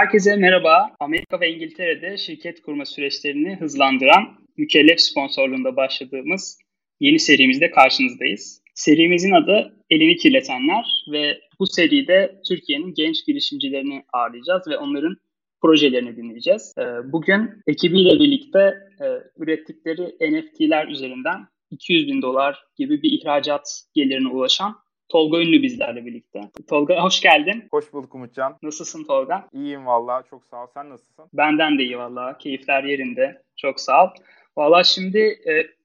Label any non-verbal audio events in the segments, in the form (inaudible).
Herkese merhaba. Amerika ve İngiltere'de şirket kurma süreçlerini hızlandıran mükellef sponsorluğunda başladığımız yeni serimizde karşınızdayız. Serimizin adı Elini Kirletenler ve bu seride Türkiye'nin genç girişimcilerini ağırlayacağız ve onların projelerini dinleyeceğiz. Ee, bugün ekibiyle birlikte e, ürettikleri NFT'ler üzerinden 200 bin dolar gibi bir ihracat gelirine ulaşan Tolga Ünlü bizlerle birlikte. Tolga hoş geldin. Hoş bulduk Umutcan. Nasılsın Tolga? İyiyim valla çok sağ ol. Sen nasılsın? Benden de iyi valla. Keyifler yerinde. Çok sağ ol. Valla şimdi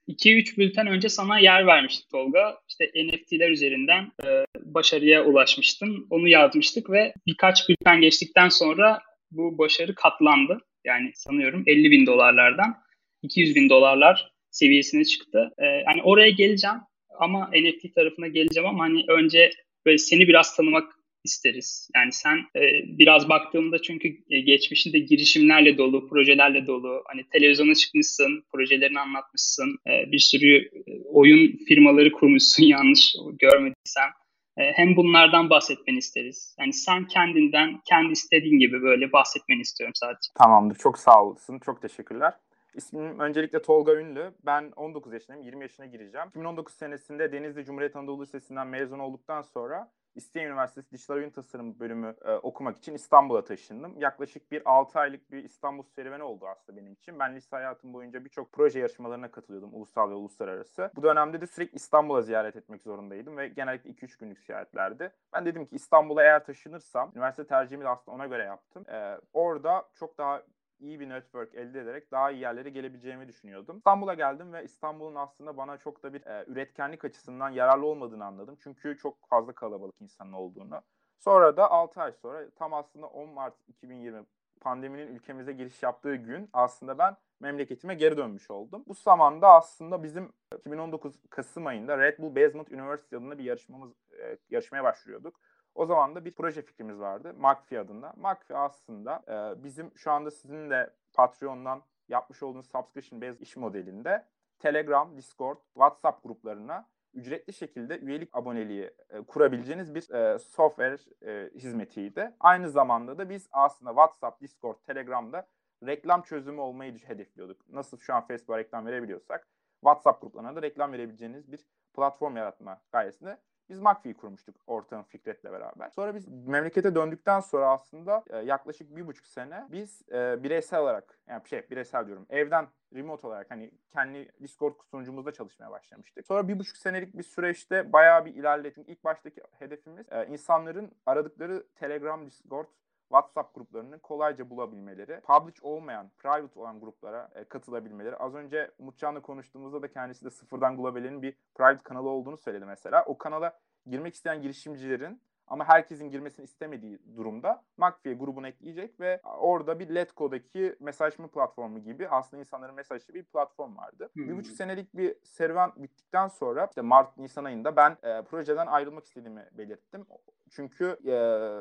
2-3 e, bülten önce sana yer vermiştik Tolga. İşte NFT'ler üzerinden e, başarıya ulaşmıştın. Onu yazmıştık ve birkaç bülten geçtikten sonra bu başarı katlandı. Yani sanıyorum 50 bin dolarlardan 200 bin dolarlar seviyesine çıktı. Ee, yani oraya geleceğim ama NFT tarafına geleceğim ama hani önce böyle seni biraz tanımak isteriz. Yani sen e, biraz baktığımda çünkü e, geçmişinde girişimlerle dolu, projelerle dolu. Hani televizyona çıkmışsın, projelerini anlatmışsın. E, bir sürü e, oyun firmaları kurmuşsun (laughs) yanlış görmediysem. E, hem bunlardan bahsetmeni isteriz. Yani sen kendinden, kendi istediğin gibi böyle bahsetmeni istiyorum sadece. Tamamdır. Çok sağ olasın. Çok teşekkürler. İsmim öncelikle Tolga Ünlü. Ben 19 yaşındayım. 20 yaşına gireceğim. 2019 senesinde Denizli Cumhuriyet Anadolu Lisesi'nden mezun olduktan sonra İstinye Üniversitesi Dijital Oyun Tasarım bölümü e, okumak için İstanbul'a taşındım. Yaklaşık bir 6 aylık bir İstanbul serüveni oldu aslında benim için. Ben lise hayatım boyunca birçok proje yarışmalarına katılıyordum ulusal ve uluslararası. Bu dönemde de sürekli İstanbul'a ziyaret etmek zorundaydım ve genellikle 2-3 günlük ziyaretlerdi. Ben dedim ki İstanbul'a eğer taşınırsam, üniversite tercihimi de aslında ona göre yaptım. Ee, orada çok daha iyi bir network elde ederek daha iyi yerlere gelebileceğimi düşünüyordum. İstanbul'a geldim ve İstanbul'un aslında bana çok da bir e, üretkenlik açısından yararlı olmadığını anladım. Çünkü çok fazla kalabalık insanın olduğunu. Sonra da 6 ay sonra tam aslında 10 Mart 2020 pandeminin ülkemize giriş yaptığı gün aslında ben memleketime geri dönmüş oldum. Bu zamanda aslında bizim 2019 Kasım ayında Red Bull Basement University adında bir yarışmamız e, yarışmaya başlıyorduk. O zaman da bir proje fikrimiz vardı. McAfee adında. McAfee aslında e, bizim şu anda sizin de Patreon'dan yapmış olduğunuz subscription based iş modelinde Telegram, Discord, WhatsApp gruplarına ücretli şekilde üyelik aboneliği e, kurabileceğiniz bir e, software e, hizmetiydi. Aynı zamanda da biz aslında WhatsApp, Discord, Telegram'da reklam çözümü olmayı hedefliyorduk. Nasıl şu an Facebook'a reklam verebiliyorsak WhatsApp gruplarına da reklam verebileceğiniz bir platform yaratma gayesinde biz McAfee'yi kurmuştuk ortağım Fikret'le beraber. Sonra biz memlekete döndükten sonra aslında e, yaklaşık bir buçuk sene biz e, bireysel olarak yani şey bireysel diyorum evden remote olarak hani kendi Discord sunucumuzda çalışmaya başlamıştık. Sonra bir buçuk senelik bir süreçte bayağı bir ilerledik. İlk baştaki hedefimiz e, insanların aradıkları Telegram, Discord WhatsApp gruplarını kolayca bulabilmeleri, public olmayan, private olan gruplara e, katılabilmeleri. Az önce Umutcan'la konuştuğumuzda da kendisi de sıfırdan Global'in bir private kanalı olduğunu söyledi mesela. O kanala girmek isteyen girişimcilerin ama herkesin girmesini istemediği durumda McAfee grubunu ekleyecek ve orada bir Letgo'daki mesajlaşma platformu gibi aslında insanların mesajlaştığı bir platform vardı. Hmm. Bir buçuk senelik bir serüven bittikten sonra işte Mart, Nisan ayında ben e, projeden ayrılmak istediğimi belirttim. Çünkü e,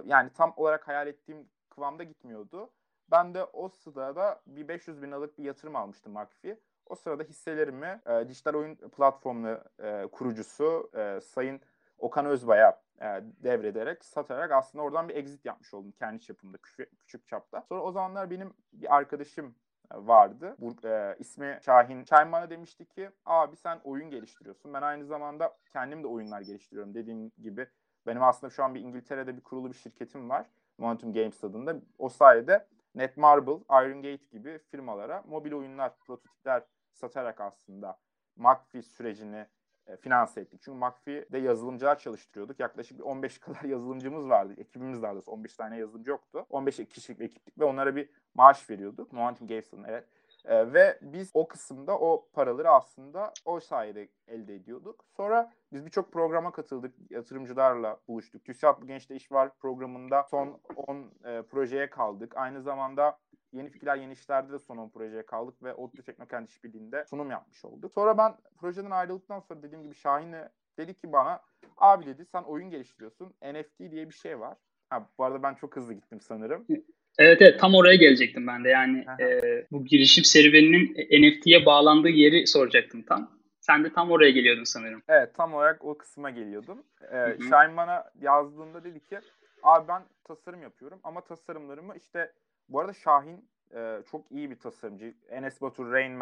yani tam olarak hayal ettiğim kıvamda gitmiyordu. Ben de o sırada bir 500 bin liralık bir yatırım almıştım McAfee. O sırada hisselerimi e, dijital oyun platformu e, kurucusu e, Sayın Okan Özbay'a e, devrederek, satarak aslında oradan bir exit yapmış oldum kendi çapımda, küçük, küçük çapta. Sonra o zamanlar benim bir arkadaşım e, vardı. Bu, e, ismi Şahin. Şahin bana demişti ki abi sen oyun geliştiriyorsun. Ben aynı zamanda kendim de oyunlar geliştiriyorum. Dediğim gibi benim aslında şu an bir İngiltere'de bir kurulu bir şirketim var. Momentum Games adında. O sayede Netmarble, Iron Gate gibi firmalara mobil oyunlar, prototipler satarak aslında McAfee sürecini e, finanse ettik. Çünkü McAfee'de yazılımcılar çalıştırıyorduk. Yaklaşık bir 15 (laughs) kadar yazılımcımız vardı. Ekibimiz daha doğrusu 15 tane yazılımcı yoktu. 15 kişilik bir ekiptik ve onlara bir maaş veriyorduk. Momentum Games'ın evet. E, ve biz o kısımda o paraları aslında o sayede elde ediyorduk. Sonra biz birçok programa katıldık. Yatırımcılarla buluştuk. TÜSİAD Gençte İş Var programında son 10 e, projeye kaldık. Aynı zamanda Yeni Fikirler Yeni İşler'de de son 10 projeye kaldık ve ODTÜ Teknokent İşbirliği'nde sunum yapmış olduk. Sonra ben projeden ayrıldıktan sonra dediğim gibi Şahin'e dedi ki bana abi dedi sen oyun geliştiriyorsun. NFT diye bir şey var. Ha, bu arada ben çok hızlı gittim sanırım. Evet evet tam oraya gelecektim ben de yani e, bu girişim serüveninin NFT'ye bağlandığı yeri soracaktım tam. Sen de tam oraya geliyordun sanırım. Evet tam olarak o kısma geliyordum. Ee, Şahin bana yazdığında dedi ki Abi ben tasarım yapıyorum ama tasarımlarımı işte bu arada Şahin e, çok iyi bir tasarımcı. Enes Batur, Rain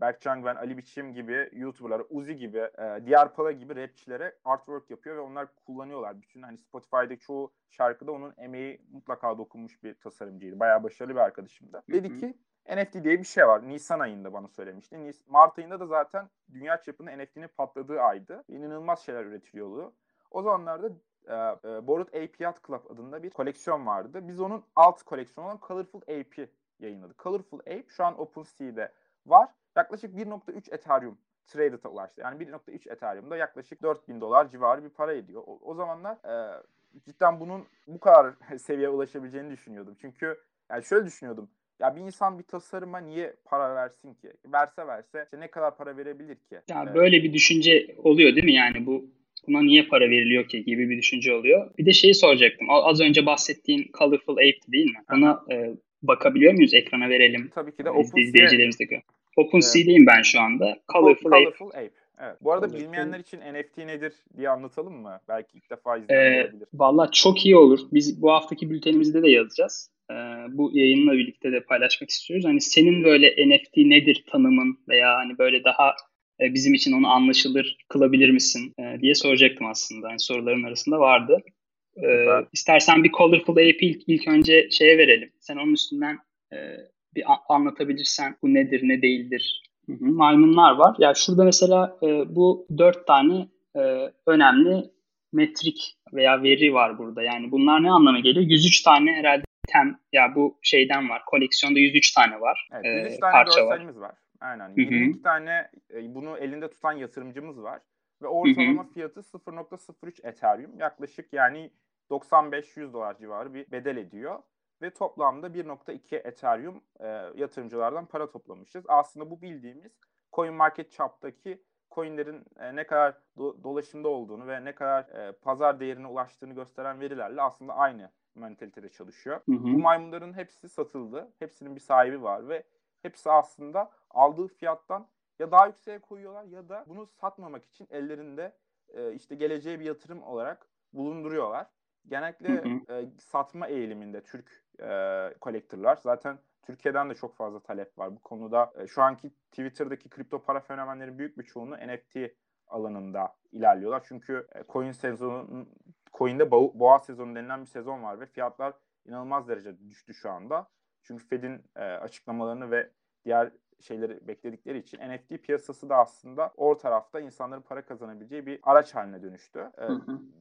Man, Berkcan Güven, Ali Biçim gibi YouTuber'lar, Uzi gibi, e, diğer Pala gibi rapçilere artwork yapıyor ve onlar kullanıyorlar. Bütün hani Spotify'daki çoğu şarkıda onun emeği mutlaka dokunmuş bir tasarımcıydı. Bayağı başarılı bir arkadaşımdı. Dedi ki NFT diye bir şey var. Nisan ayında bana söylemişti. Mart ayında da zaten dünya çapında NFT'nin patladığı aydı. İnanılmaz şeyler üretiliyordu. O zamanlarda e, e, Borut AP Yacht Club adında bir koleksiyon vardı. Biz onun alt koleksiyonu olan Colorful AP yayınladık. Colorful Ape şu an OpenSea'de var. Yaklaşık 1.3 Ethereum traded'a ulaştı. Yani 1.3 Ethereum'da yaklaşık 4000 dolar civarı bir para ediyor. O, o zamanlar e, cidden bunun bu kadar (laughs) seviyeye ulaşabileceğini düşünüyordum. Çünkü yani şöyle düşünüyordum. Ya bir insan bir tasarıma niye para versin ki? Verse verse işte ne kadar para verebilir ki? Ya evet. böyle bir düşünce oluyor değil mi? Yani bu buna niye para veriliyor ki gibi bir düşünce oluyor. Bir de şeyi soracaktım. Az önce bahsettiğin Colorful Ape değil mi? Ona e, bakabiliyor muyuz? Ekrana verelim. Tabii ki de gör. OpenSea'deyim evet. ben şu anda. Colorful, Colorful Ape. Ape. Evet. Bu arada Colorful. bilmeyenler için NFT nedir diye anlatalım mı? Belki ilk defa izleyen ee, olabilir. Valla çok iyi olur. Biz bu haftaki bültenimizde de yazacağız. Ee, bu yayınla birlikte de paylaşmak istiyoruz. Hani senin böyle NFT nedir tanımın veya hani böyle daha e, bizim için onu anlaşılır kılabilir misin e, diye soracaktım aslında. Yani soruların arasında vardı. Ee, istersen bir Colorful Ape ilk, ilk önce şeye verelim. Sen onun üstünden e, bir anlatabilirsen bu nedir, ne değildir. Hı hı, maymunlar var. Ya şurada mesela e, bu dört tane e, önemli metrik veya veri var burada. Yani bunlar ne anlama geliyor? 103 tane herhalde tem ya bu şeyden var. Koleksiyonda 103 tane var. Evet, 103 e, tane parça görselimiz var. var. Aynen. Hı-hı. 22 tane e, bunu elinde tutan yatırımcımız var. Ve ortalama Hı-hı. fiyatı 0.03 Ethereum. Yaklaşık yani 95-100 dolar civarı bir bedel ediyor. Ve toplamda 1.2 Ethereum e, yatırımcılardan para toplamışız. Aslında bu bildiğimiz coin market çaptaki coinlerin e, ne kadar do- dolaşımda olduğunu ve ne kadar e, pazar değerine ulaştığını gösteren verilerle aslında aynı mentalitede çalışıyor. Hı hı. Bu maymunların hepsi satıldı. Hepsinin bir sahibi var ve hepsi aslında aldığı fiyattan ya daha yükseğe koyuyorlar ya da bunu satmamak için ellerinde e, işte geleceğe bir yatırım olarak bulunduruyorlar. Genellikle hı hı. E, satma eğiliminde Türk e, kolektörler. Zaten Türkiye'den de çok fazla talep var bu konuda. E, şu anki Twitter'daki kripto para fenomenlerin büyük bir çoğunu NFT alanında ilerliyorlar. Çünkü e, coin sezonu coin'de boğa sezonu denilen bir sezon var ve fiyatlar inanılmaz derecede düştü şu anda. Çünkü Fed'in e, açıklamalarını ve diğer şeyleri bekledikleri için NFT piyasası da aslında o tarafta insanların para kazanabileceği bir araç haline dönüştü. Ee,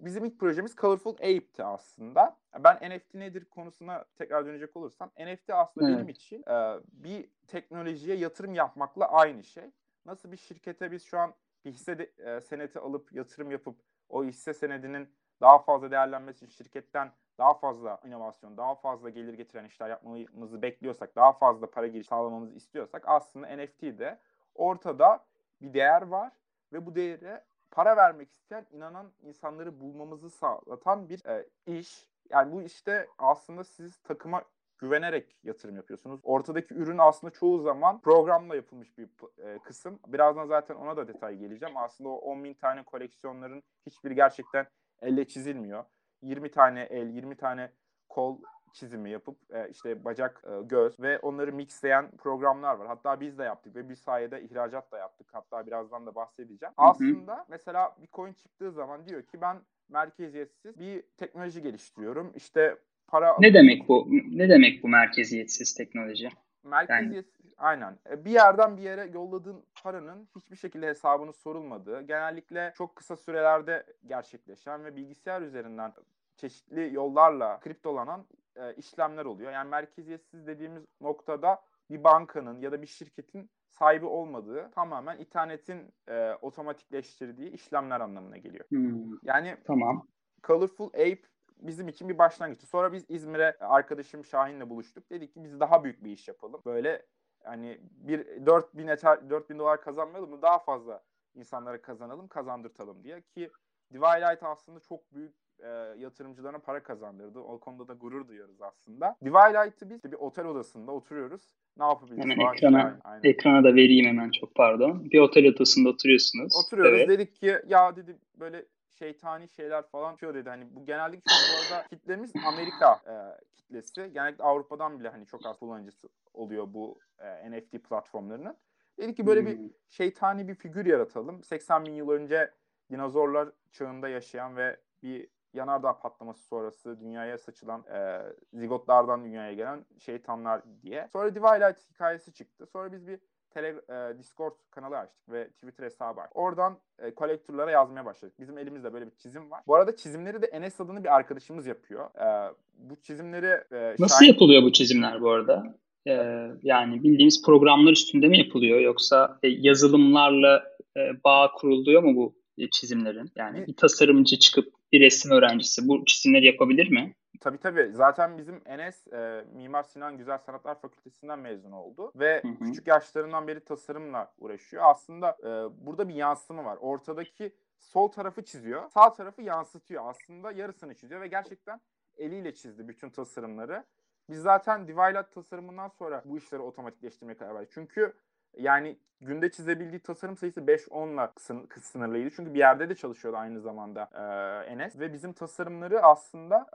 Bizim ilk projemiz Colorful Ape'ti aslında. Ben NFT nedir konusuna tekrar dönecek olursam NFT aslında evet. benim için e, bir teknolojiye yatırım yapmakla aynı şey. Nasıl bir şirkete biz şu an bir hisse de, e, seneti alıp yatırım yapıp o hisse senedinin daha fazla değerlenmesi için şirketten daha fazla inovasyon, daha fazla gelir getiren işler yapmamızı bekliyorsak, daha fazla para giriş sağlamamızı istiyorsak aslında NFT'de ortada bir değer var ve bu değere para vermek isteyen, inanan insanları bulmamızı sağlatan bir e, iş. Yani bu işte aslında siz takıma güvenerek yatırım yapıyorsunuz. Ortadaki ürün aslında çoğu zaman programla yapılmış bir e, kısım. Birazdan zaten ona da detay geleceğim. Aslında o 10 bin tane koleksiyonların hiçbiri gerçekten elle çizilmiyor. 20 tane el, 20 tane kol çizimi yapıp e, işte bacak, e, göz ve onları mixleyen programlar var. Hatta biz de yaptık ve bir sayede ihracat da yaptık. Hatta birazdan da bahsedeceğim. Hı hı. Aslında mesela bir coin çıktığı zaman diyor ki ben merkeziyetsiz bir teknoloji geliştiriyorum. İşte para Ne demek bu? Ne demek bu merkeziyetsiz teknoloji? Merkeziyetsiz Aynen. E, bir yerden bir yere yolladığın paranın hiçbir şekilde hesabını sorulmadığı, genellikle çok kısa sürelerde gerçekleşen ve bilgisayar üzerinden çeşitli yollarla kriptolanan e, işlemler oluyor. Yani merkeziyetsiz dediğimiz noktada bir bankanın ya da bir şirketin sahibi olmadığı tamamen internetin e, otomatikleştirdiği işlemler anlamına geliyor. Hmm. Yani tamam. Colorful Ape bizim için bir başlangıçtı. Sonra biz İzmir'e arkadaşım Şahin'le buluştuk. Dedik ki biz daha büyük bir iş yapalım. Böyle hani bir 4000 eter 4000 dolar kazanmayalım mı daha fazla insanlara kazanalım, kazandırtalım diye ki Divilight aslında çok büyük e, yatırımcılarına para kazandırdı. O konuda da gurur duyuyoruz aslında. Divilight'ı biz bir otel odasında oturuyoruz. Ne yapabiliriz? Hemen falan ekrana, aynen. ekrana da vereyim hemen çok pardon. Bir otel odasında oturuyorsunuz. Oturuyoruz. Evet. Dedik ki ya dedi böyle şeytani şeyler falan çıkıyor dedi. Hani bu genellikle şu arada kitlemiz Amerika e, kitlesi. Genellikle Avrupa'dan bile hani çok az kullanıcısı oluyor bu e, NFT platformlarının. Dedik ki böyle bir hmm. şeytani bir figür yaratalım. 80 bin yıl önce dinozorlar çağında yaşayan ve bir yanardağ patlaması sonrası dünyaya saçılan e, zigotlardan dünyaya gelen şeytanlar diye. Sonra Divilight hikayesi çıktı. Sonra biz bir tele, e, Discord kanalı açtık ve Twitter hesabı açtık. Oradan e, kolektörlere yazmaya başladık. Bizim elimizde böyle bir çizim var. Bu arada çizimleri de Enes adını bir arkadaşımız yapıyor. E, bu çizimleri... E, Nasıl şahin... yapılıyor bu çizimler bu arada? Ee, yani bildiğimiz programlar üstünde mi yapılıyor yoksa e, yazılımlarla e, bağ kuruluyor mu bu e, çizimlerin? Yani bir tasarımcı çıkıp bir resim öğrencisi bu çizimleri yapabilir mi? Tabii tabii. Zaten bizim Enes e, Mimar Sinan Güzel Sanatlar Fakültesinden mezun oldu ve hı hı. küçük yaşlarından beri tasarımla uğraşıyor. Aslında e, burada bir yansıma var. Ortadaki sol tarafı çiziyor, sağ tarafı yansıtıyor. Aslında yarısını çiziyor ve gerçekten eliyle çizdi bütün tasarımları. Biz zaten Divaylat tasarımından sonra bu işleri otomatikleştirmeye karar verdik. Çünkü yani günde çizebildiği tasarım sayısı 5-10'la sınırlıydı. Çünkü bir yerde de çalışıyordu aynı zamanda e, Enes. Ve bizim tasarımları aslında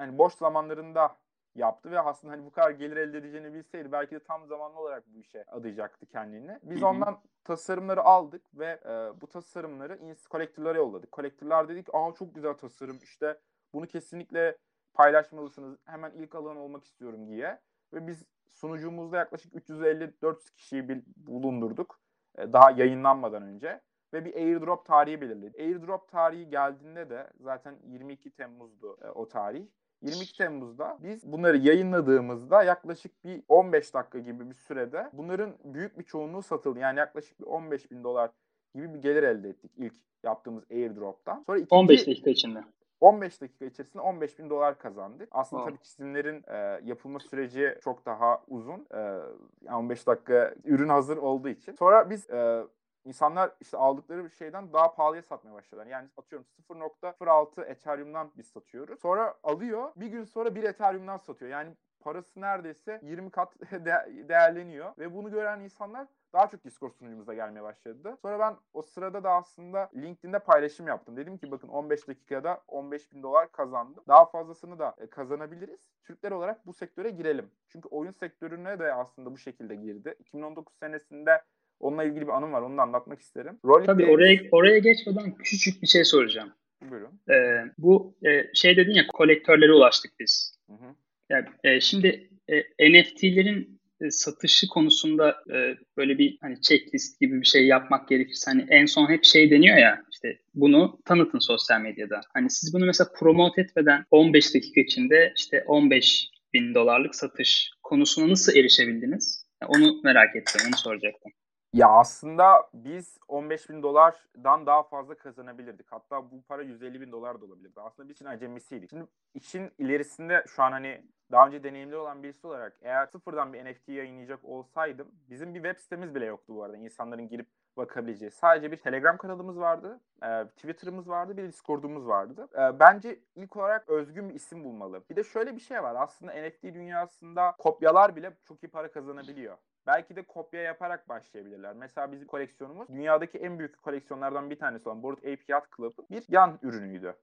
yani boş zamanlarında yaptı ve aslında hani bu kadar gelir elde edeceğini bilseydi belki de tam zamanlı olarak bu işe adayacaktı kendini. Biz ondan tasarımları aldık ve e, bu tasarımları kolektörlere yolladık. Kolektörler dedik aa çok güzel tasarım işte bunu kesinlikle paylaşmalısınız. Hemen ilk alan olmak istiyorum diye. Ve biz sunucumuzda yaklaşık 350-400 kişiyi bulundurduk. E, daha yayınlanmadan önce. Ve bir airdrop tarihi belirledik. Airdrop tarihi geldiğinde de zaten 22 Temmuz'du e, o tarih. 22 Temmuz'da biz bunları yayınladığımızda yaklaşık bir 15 dakika gibi bir sürede bunların büyük bir çoğunluğu satıldı. Yani yaklaşık bir 15 bin dolar gibi bir gelir elde ettik ilk yaptığımız airdrop'tan. Sonra ikinci, 15 dakika içinde. 15 dakika içerisinde 15 bin dolar kazandık. Aslında oh. tabii çizimlerin e, yapılma süreci çok daha uzun. E, 15 dakika ürün hazır olduğu için. Sonra biz e, insanlar işte aldıkları bir şeyden daha pahalıya satmaya başladılar. Yani atıyorum 0.06 Ethereum'dan biz satıyoruz. Sonra alıyor bir gün sonra bir Ethereum'dan satıyor. Yani parası neredeyse 20 kat (laughs) de- değerleniyor. Ve bunu gören insanlar daha çok Discord sunucumuza gelmeye başladı. Sonra ben o sırada da aslında LinkedIn'de paylaşım yaptım. Dedim ki bakın 15 dakikada 15 bin dolar kazandım. Daha fazlasını da e, kazanabiliriz. Türkler olarak bu sektöre girelim. Çünkü oyun sektörüne de aslında bu şekilde girdi. 2019 senesinde Onunla ilgili bir anım var. Onu da anlatmak isterim. Rol Tabii Games... oraya, oraya geçmeden küçük bir şey soracağım. Buyurun. Ee, bu e, şey dedin ya kolektörlere ulaştık biz. Hı hı. Yani, e, şimdi e, NFT'lerin e, satışı konusunda e, böyle bir hani checklist gibi bir şey yapmak gerekirse hani en son hep şey deniyor ya işte bunu tanıtın sosyal medyada. Hani siz bunu mesela promote etmeden 15 dakika içinde işte 15 bin dolarlık satış konusuna nasıl erişebildiniz? onu merak ettim, onu soracaktım. Ya aslında biz 15 bin dolardan daha fazla kazanabilirdik. Hatta bu para 150 bin dolar da olabilirdi. Aslında biz için acemisiydik. Şimdi işin ilerisinde şu an hani daha önce deneyimli olan birisi olarak eğer sıfırdan bir NFT yayınlayacak olsaydım bizim bir web sitemiz bile yoktu bu arada. İnsanların girip bakabileceği. Sadece bir Telegram kanalımız vardı, e, Twitter'ımız vardı, bir Discord'umuz vardı. E, bence ilk olarak özgün bir isim bulmalı. Bir de şöyle bir şey var. Aslında NFT dünyasında kopyalar bile çok iyi para kazanabiliyor. Belki de kopya yaparak başlayabilirler. Mesela bizim koleksiyonumuz dünyadaki en büyük koleksiyonlardan bir tanesi olan Bored Ape Yacht Club'ın bir yan ürünüydü.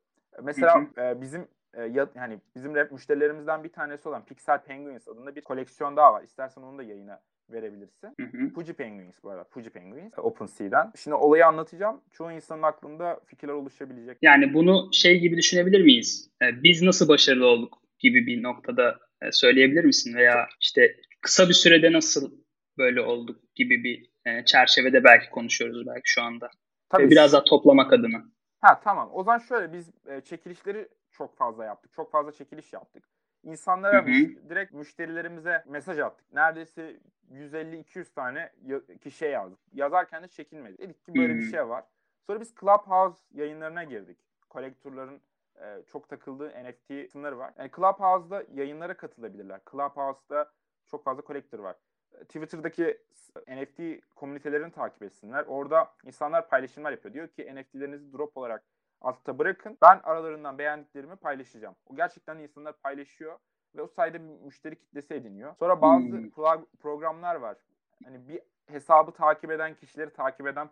Mesela e, bizim e, ya, yani bizim müşterilerimizden bir tanesi olan Pixel Penguins adında bir koleksiyon daha var. İstersen onu da yayına verebilirsin. Hı hı. Fuji Penguins bu arada. Fuji Penguins. OpenSea'den. Şimdi olayı anlatacağım. Çoğu insanın aklında fikirler oluşabilecek. Yani bunu şey gibi düşünebilir miyiz? E, biz nasıl başarılı olduk gibi bir noktada e, söyleyebilir misin? Veya işte kısa bir sürede nasıl böyle olduk gibi bir e, çerçevede belki konuşuyoruz belki şu anda. Tabii. biraz daha toplamak adına. Ha tamam. O zaman şöyle biz e, çekilişleri çok fazla yaptık. Çok fazla çekiliş yaptık. İnsanlara hı hı. direkt müşterilerimize mesaj attık. Neredeyse 150-200 tane kişiye yazdık. Yazarken de çekinmedi. Dedik ki böyle hı hı. bir şey var. Sonra biz Clubhouse yayınlarına girdik. Kolektörlerin e, çok takıldığı NFT sınırı var. Yani Clubhouse'da yayınlara katılabilirler. Clubhouse'da çok fazla kolektör var. Twitter'daki NFT komünitelerini takip etsinler. Orada insanlar paylaşımlar yapıyor. Diyor ki NFT'lerinizi drop olarak altta bırakın. Ben aralarından beğendiklerimi paylaşacağım. O gerçekten insanlar paylaşıyor ve o sayede bir müşteri kitlesi ediniyor. Sonra bazı hmm. programlar var. Hani bir hesabı takip eden kişileri takip eden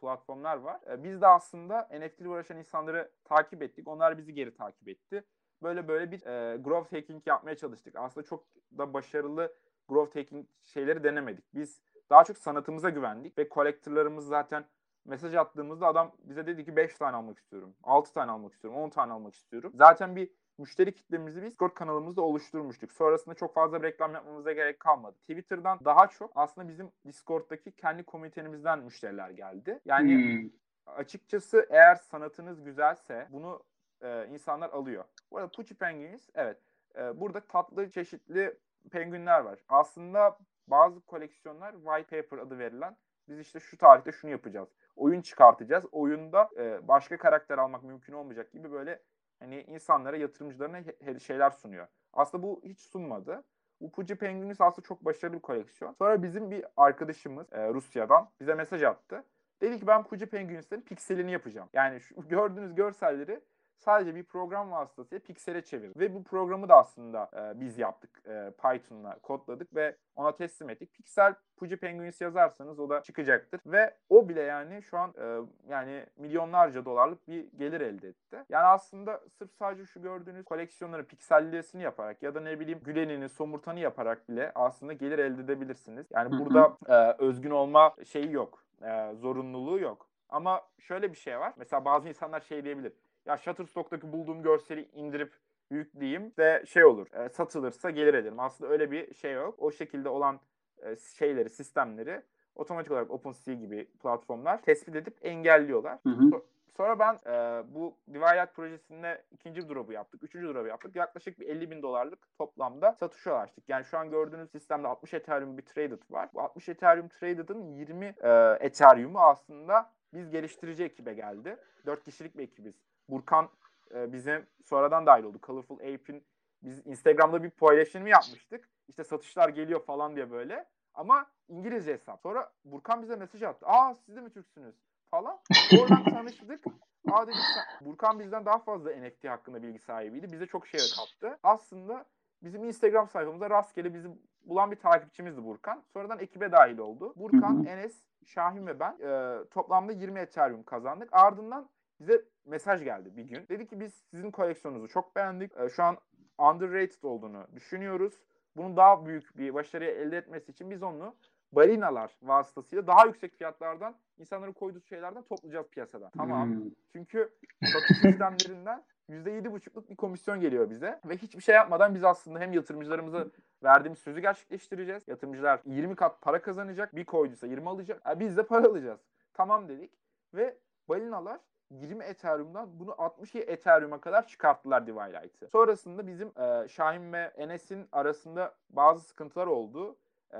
platformlar var. E, biz de aslında NFT ile uğraşan insanları takip ettik. Onlar bizi geri takip etti. Böyle böyle bir e, growth hacking yapmaya çalıştık. Aslında çok da başarılı growth hacking şeyleri denemedik. Biz daha çok sanatımıza güvendik ve kolektörlerimiz zaten mesaj attığımızda adam bize dedi ki 5 tane almak istiyorum, 6 tane almak istiyorum, 10 tane almak istiyorum. Zaten bir müşteri kitlemizi biz Discord kanalımızda oluşturmuştuk. Sonrasında çok fazla reklam yapmamıza gerek kalmadı. Twitter'dan daha çok aslında bizim Discord'daki kendi komünitemizden müşteriler geldi. Yani hmm. açıkçası eğer sanatınız güzelse bunu e, insanlar alıyor. Bu arada Pucci Penguins evet e, burada tatlı çeşitli penguinler var. Aslında bazı koleksiyonlar white paper adı verilen biz işte şu tarihte şunu yapacağız. Oyun çıkartacağız. Oyunda e, başka karakter almak mümkün olmayacak gibi böyle hani insanlara, yatırımcılarına şeyler sunuyor. Aslında bu hiç sunmadı. Bu Pucci Penguins aslında çok başarılı bir koleksiyon. Sonra bizim bir arkadaşımız e, Rusya'dan bize mesaj attı. Dedi ki ben Pucci Penguins'lerin pikselini yapacağım. Yani şu (laughs) gördüğünüz görselleri sadece bir program vasıtasıyla piksele çevir. Ve bu programı da aslında e, biz yaptık. E, Python'la kodladık ve ona teslim ettik. Pixel Puji Penguins yazarsanız o da çıkacaktır. Ve o bile yani şu an e, yani milyonlarca dolarlık bir gelir elde etti. Yani aslında sırf sadece şu gördüğünüz koleksiyonları piksellesini yaparak ya da ne bileyim gülenini, somurtanı yaparak bile aslında gelir elde edebilirsiniz. Yani burada e, özgün olma şeyi yok. E, zorunluluğu yok. Ama şöyle bir şey var. Mesela bazı insanlar şey diyebilir ya Shutterstock'taki bulduğum görseli indirip yükleyeyim de şey olur e, satılırsa gelir ederim. Aslında öyle bir şey yok. O şekilde olan e, şeyleri, sistemleri otomatik olarak OpenSea gibi platformlar tespit edip engelliyorlar. Hı hı. Sonra ben e, bu Divayat projesinde ikinci drop'u yaptık. Üçüncü drop'u yaptık. Yaklaşık bir 50 bin dolarlık toplamda satışa ulaştık. Yani şu an gördüğünüz sistemde 60 Ethereum bir traded var. Bu 60 Ethereum traded'ın 20 e, Ethereum'u aslında biz geliştirici ekibe geldi. 4 kişilik bir ekibiz. Burkan e, bizim sonradan dahil oldu. Colorful Ape'in biz Instagram'da bir paylaşımı yapmıştık. İşte satışlar geliyor falan diye böyle. Ama İngilizce hesap. Sonra Burkan bize mesaj attı. Aa siz de mi Türksünüz? Falan. Oradan (laughs) tanıştık. Aa dedik Burkan bizden daha fazla NFT hakkında bilgi sahibiydi. Bize çok şey kattı. Aslında bizim Instagram sayfamızda rastgele bizi bulan bir takipçimizdi Burkan. Sonradan ekibe dahil oldu. Burkan, Enes, Şahin ve ben e, toplamda 20 Ethereum kazandık. Ardından bize mesaj geldi bir gün. Dedi ki biz sizin koleksiyonunuzu çok beğendik. E, şu an underrated olduğunu düşünüyoruz. Bunun daha büyük bir başarıyı elde etmesi için biz onu balinalar vasıtasıyla daha yüksek fiyatlardan insanların koyduğu şeylerden toplayacağız piyasadan. Tamam. Hmm. Çünkü satış sistemlerinden %7,5'luk bir komisyon geliyor bize ve hiçbir şey yapmadan biz aslında hem yatırımcılarımıza verdiğimiz sözü gerçekleştireceğiz. Yatırımcılar 20 kat para kazanacak. Bir koyduysa 20 alacak. Yani biz de para alacağız. Tamam dedik ve balinalar 20 Ethereum'dan bunu 60 Ethereum'a kadar çıkarttılar Divilight'ı. Sonrasında bizim e, Şahin ve Enes'in arasında bazı sıkıntılar oldu. E,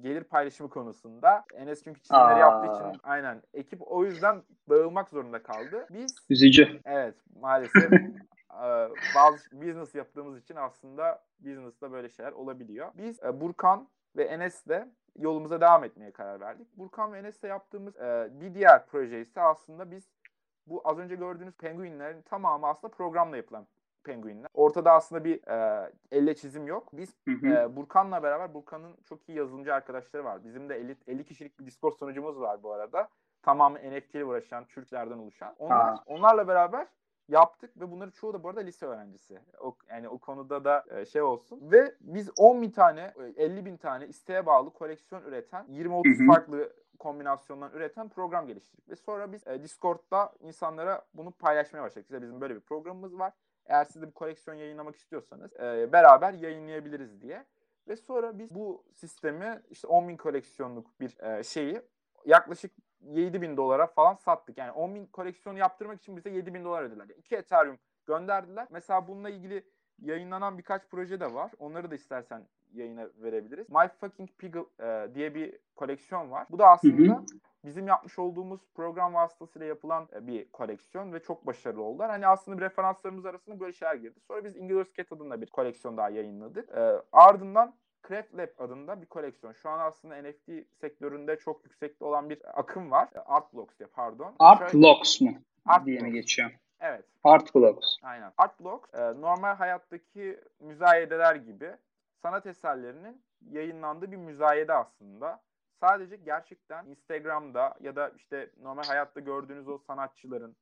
gelir paylaşımı konusunda. Enes çünkü çizimleri Aa. yaptığı için aynen ekip o yüzden dağılmak zorunda kaldı. Biz Üzücü. Evet maalesef e, bazı business yaptığımız için aslında business'ta böyle şeyler olabiliyor. Biz e, Burkan ve Enes'le yolumuza devam etmeye karar verdik. Burkan ve Enes'le yaptığımız e, bir diğer proje ise aslında biz bu az önce gördüğünüz penguinlerin tamamı aslında programla yapılan penguinler. Ortada aslında bir e, elle çizim yok. Biz hı hı. E, Burkan'la beraber Burkan'ın çok iyi yazılımcı arkadaşları var. Bizim de 50, 50 kişilik bir Discord sunucumuz var bu arada. Tamamı NFT ile uğraşan Türklerden oluşan. Onlar, onlarla beraber yaptık ve bunları çoğu da bu arada lise öğrencisi. O, yani o konuda da e, şey olsun. Ve biz 10 bin tane, 50 e, bin tane isteğe bağlı koleksiyon üreten 20-30 farklı kombinasyondan üreten program geliştirdik. Ve sonra biz e, Discord'da insanlara bunu paylaşmaya başladık. İşte bizim böyle bir programımız var. Eğer siz de bir koleksiyon yayınlamak istiyorsanız e, beraber yayınlayabiliriz diye. Ve sonra biz bu sistemi işte 10 bin koleksiyonluk bir e, şeyi yaklaşık 7 bin dolara falan sattık. Yani 10 bin koleksiyonu yaptırmak için bize 7 bin dolar ödediler. 2 Ethereum gönderdiler. Mesela bununla ilgili yayınlanan birkaç proje de var. Onları da istersen yayına verebiliriz. My Fucking Piggle e, diye bir koleksiyon var. Bu da aslında hı hı. bizim yapmış olduğumuz program vasıtasıyla yapılan e, bir koleksiyon ve çok başarılı oldular. Hani aslında bir referanslarımız arasında böyle şeyler girdi. Sonra biz Inglourious Cat adında bir koleksiyon daha yayınladık. E, ardından Craft Lab adında bir koleksiyon. Şu an aslında NFT sektöründe çok yüksekte olan bir akım var. E, Art Blocks diye pardon. Art Blocks mu? Art diye mi geçiyor? Evet. Art Blocks. Aynen. Art Blocks e, normal hayattaki müzayedeler gibi sanat eserlerinin yayınlandığı bir müzayede aslında. sadece gerçekten Instagram'da ya da işte normal hayatta gördüğünüz o sanatçıların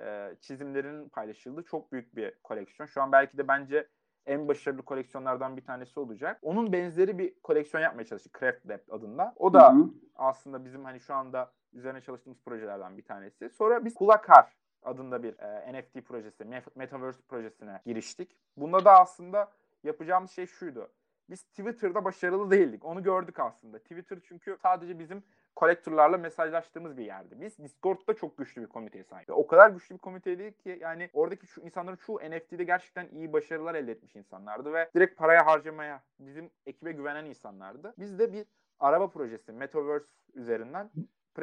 e, çizimlerinin paylaşıldığı çok büyük bir koleksiyon. Şu an belki de bence en başarılı koleksiyonlardan bir tanesi olacak. Onun benzeri bir koleksiyon yapmaya çalıştık Craft Lab adında. O da hı hı. aslında bizim hani şu anda üzerine çalıştığımız projelerden bir tanesi. Sonra biz Kulakar adında bir e, NFT projesi, Metaverse projesine giriştik. Bunda da aslında yapacağımız şey şuydu. Biz Twitter'da başarılı değildik. Onu gördük aslında. Twitter çünkü sadece bizim kolektörlerle mesajlaştığımız bir yerdi. Biz Discord'da çok güçlü bir komiteye sahip. Ve o kadar güçlü bir komiteydik ki yani oradaki şu insanların çoğu NFT'de gerçekten iyi başarılar elde etmiş insanlardı ve direkt paraya harcamaya bizim ekibe güvenen insanlardı. Biz de bir araba projesi Metaverse üzerinden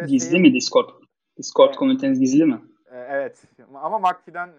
Gizli mi Discord? Discord evet. komiteniz gizli mi? E, evet. Ama McAfee'den